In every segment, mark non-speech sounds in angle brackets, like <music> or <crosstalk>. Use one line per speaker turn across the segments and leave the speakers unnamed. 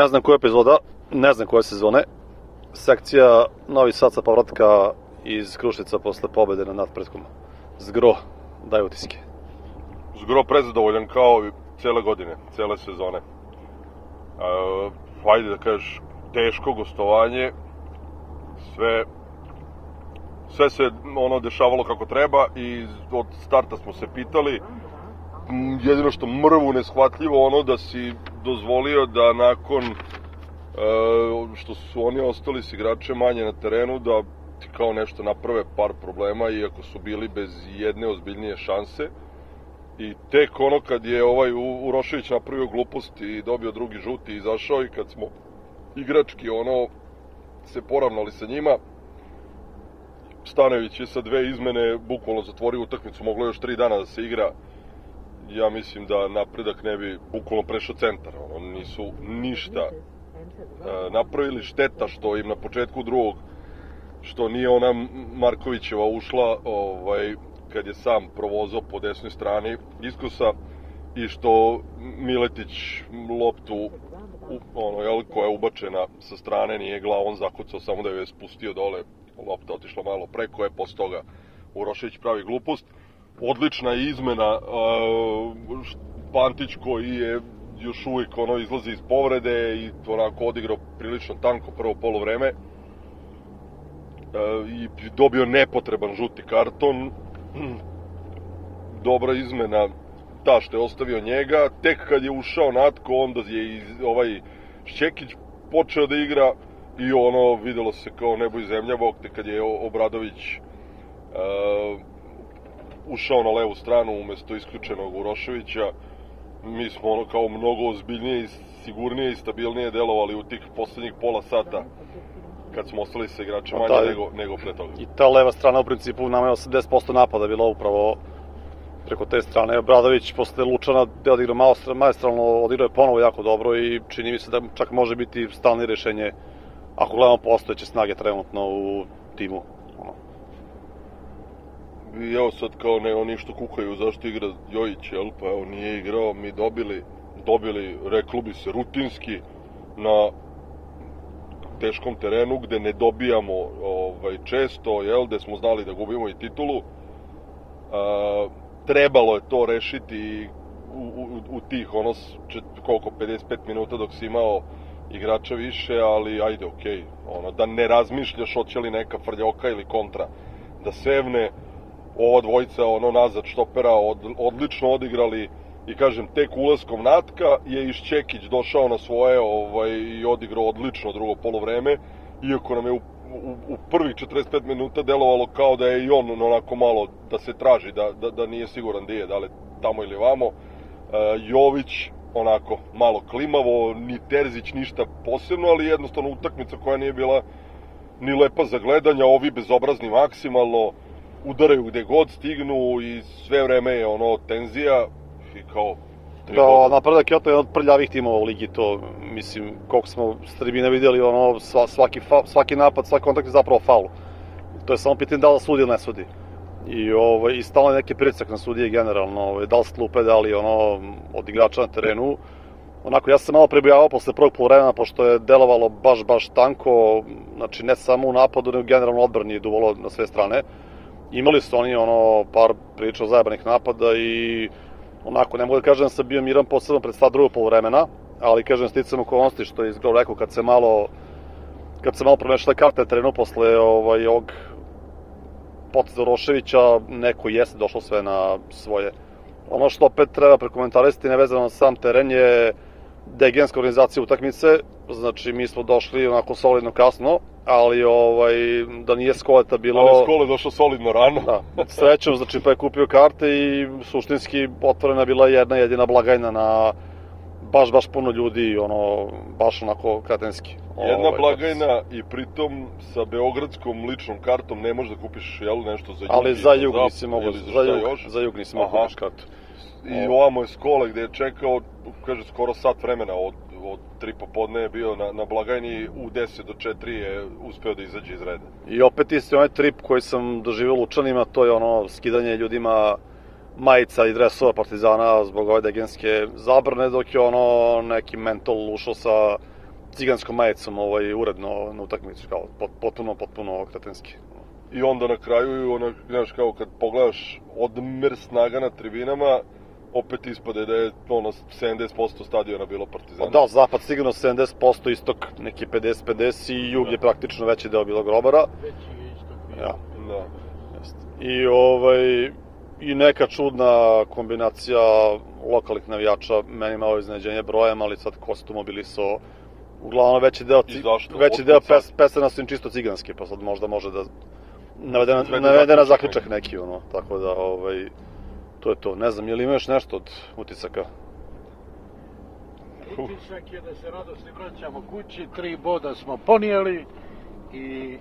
ne znam koja epizoda, ne znam koje sezone. Sekcija Novi Sad sa povratka iz Krušnica posle pobede na nadpretkom. Zgro, daj utiske.
Zgro prezadovoljan kao i cele godine, cele sezone. E, hajde da kažeš, teško gostovanje, sve sve se ono dešavalo kako treba i od starta smo se pitali jedino što mrvu neshvatljivo ono da si dozvolio da nakon e, što su oni ostali s igrače manje na terenu da ti kao nešto naprave par problema iako su bili bez jedne ozbiljnije šanse i tek ono kad je ovaj Urošević napravio glupost i dobio drugi žuti i izašao i kad smo igrački ono se poravnali sa njima Stanović je sa dve izmene bukvalno zatvorio utakmicu, moglo još tri dana da se igra. Ja mislim da napredak ne bi bukvalno prešao centar. Ono, nisu ništa e, napravili šteta što im na početku drugog što nije ona Markovićeva ušla ovaj, kad je sam provozao po desnoj strani iskosa i što Miletić loptu ono, jel, koja je ubačena sa strane nije glavom zakucao, samo da je spustio dole lopta otišla malo preko je, posle toga Urošević pravi glupost. Odlična izmena, uh, Pantić koji je još uvijek ono izlazi iz povrede i onako odigrao prilično tanko prvo polovreme uh, i dobio nepotreban žuti karton. <clears throat> Dobra izmena ta što je ostavio njega. Tek kad je ušao Natko, onda je iz, ovaj Šćekić počeo da igra i ono videlo se kao nebo i zemlja bok te kad je Obradović uh, ušao na levu stranu umesto isključenog Uroševića mi smo ono kao mnogo ozbiljnije i sigurnije i stabilnije delovali u tih poslednjih pola sata kad smo ostali sa igračima manje da, nego, nego pre toga.
I ta leva strana u principu nama je 80% napada bilo upravo preko te strane. Obradović posle Lučana gde odigrao maestralno, odigrao je ponovo jako dobro i čini mi se da čak može biti stalno rešenje ako gledamo postojeće snage trenutno u timu.
I evo sad kao ne, oni što kukaju zašto igra Jojić, jel? Pa evo nije igrao, mi dobili, dobili, reklo bi se, rutinski na teškom terenu gde ne dobijamo ovaj, često, jel, gde smo znali da gubimo i titulu. A, trebalo je to rešiti u, u, u tih ono čet, koliko 55 minuta dok si imao igrača više, ali ajde, okej. Okay. Ono, da ne razmišljaš hoće li neka frljoka ili kontra. Da sevne ova dvojica ono nazad štopera od, odlično odigrali i kažem tek ulaskom Natka je iz Čekić došao na svoje ovaj, i odigrao odlično drugo polovreme iako nam je u, u, u prvih 45 minuta delovalo kao da je i on onako malo da se traži da, da, da nije siguran gde je, da li tamo ili vamo. Uh, Jović onako malo klimavo, ni Terzić ništa posebno, ali jednostavno utakmica koja nije bila ni lepa za gledanja, ovi bezobrazni maksimalno udaraju gde god stignu i sve vreme je ono tenzija i kao
Da, napredak Kyoto je od prljavih timova u ligi, to mislim, koliko smo s tribine videli, ono, svaki, svaki napad, svaki kontakt je zapravo faul. To je samo pitanje da li sudi ili ne sudi i ovaj i stalno neki pritisak na sudije generalno, ovaj da li sklupe, da li ono od igrača na terenu. Onako ja sam malo prebijavao posle prvog poluvremena pošto je delovalo baš baš tanko, znači ne samo u napadu, nego generalno odbrani je duvalo na sve strane. Imali su oni ono par priča zajebanih napada i onako ne mogu da kažem da sam bio miran posebno pred stvar drugog poluvremena, ali kažem sticam okolnosti što je izgledao rekao kad se malo kad se malo promešale karte terenu posle ovaj, ovog poteza Roševića, neko jeste došlo sve na svoje. Ono što opet treba prekomentarisati nevezano na sam teren je degenska organizacija utakmice, znači mi smo došli onako solidno kasno, ali ovaj, da nije Skoleta bilo...
Ali Skole došao solidno rano.
Da, srećom, znači pa je kupio karte i suštinski otvorena bila jedna jedina blagajna na baš, baš puno ljudi, ono, baš onako kretenski.
Jedna ovaj, blagajna i pritom sa beogradskom ličnom kartom ne možeš da kupiš jel, nešto za jug.
Ali za jug nisi mogu, za, za, jug, još? za jug nisi mogu kupiš kartu.
I ovamo je Skole gde je čekao, kaže, skoro sat vremena od, od tri popodne je bio na, na blagajni, u 10 do 4 je uspeo da izađe iz reda.
I opet isti onaj trip koji sam doživio Lučanima, to je ono skidanje ljudima majica i dresova Partizana zbog ove degenske zabrane, dok je ono neki mental ušao sa ciganskom majicom ovaj, uredno na utakmicu, kao pot, potpuno, potpuno kretenski.
I onda na kraju, ono, znaš, kao kad pogledaš odmer snaga na tribinama, opet ispade da je ono 70% stadiona bilo Partizana.
Da, zapad sigurno 70%, istok neki 50-50 i jug je praktično veći deo bilo grobara.
Veći je istok bio.
Ja.
Da.
Jeste. I ovaj i neka čudna kombinacija lokalnih navijača, meni malo iznenađenje brojem, ali sad ko se tu mobilisao, uglavnom veći deo, ci- veći deo pes, pesama su im čisto ciganske, pa sad možda može da navedena, navedena zaključak neki, ono, tako da, ovaj, to je to. Ne znam, je li ima još nešto od utisaka?
Utisak je da se radosni vraćamo kući, tri boda smo ponijeli i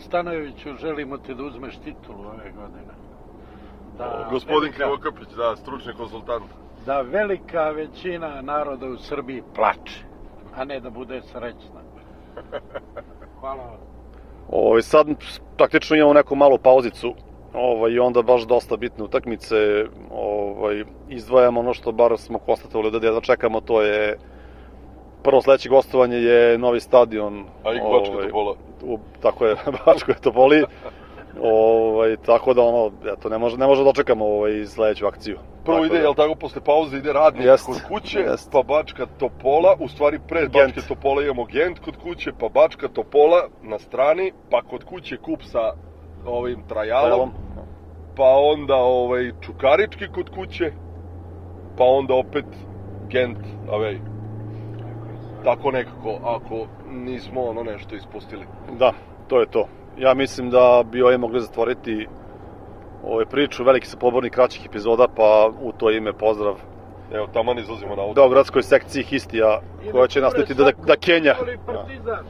Stanojeviću želimo ti da uzmeš titulu ove godine. Da,
Gospodin
velika-
Krivokapić, da, stručni konsultant.
Da velika većina naroda u Srbiji plače, a ne da bude srećna. Hvala vam.
Ovaj, sad praktično imamo neku malu pauzicu ovaj, i onda baš dosta bitne utakmice ovaj, izdvajamo ono što bar smo konstatovali da jedva čekamo, to je prvo sledeće gostovanje je novi stadion
A i Bačka Topola.
u, tako je, <laughs> Bačko je Topoli ovaj, tako da ono, eto, ne može, ne može da dočekamo ovaj, sledeću akciju
Prvo
Tako
ide,
da,
jel tako, posle pauze ide radnik
Jest,
kod kuće,
jest.
pa Bačka Topola, u stvari pre
Gent.
Bačke Topola imamo Gent kod kuće, pa Bačka Topola na strani, pa kod kuće kup sa ovim trajalom,
Trajalom.
Pa onda ovaj Čukarički kod kuće, pa onda opet Gent away. Tako nekako, ako nismo ono nešto ispustili.
Da, to je to. Ja mislim da bi ovaj mogli zatvoriti ovaj priču, veliki su pobornik kraćih epizoda, pa u to ime pozdrav
Evo, taman izlazimo na auto.
Beogradskoj sekciji Histija, koja će nastaviti da, da, da Kenja.
Partizan.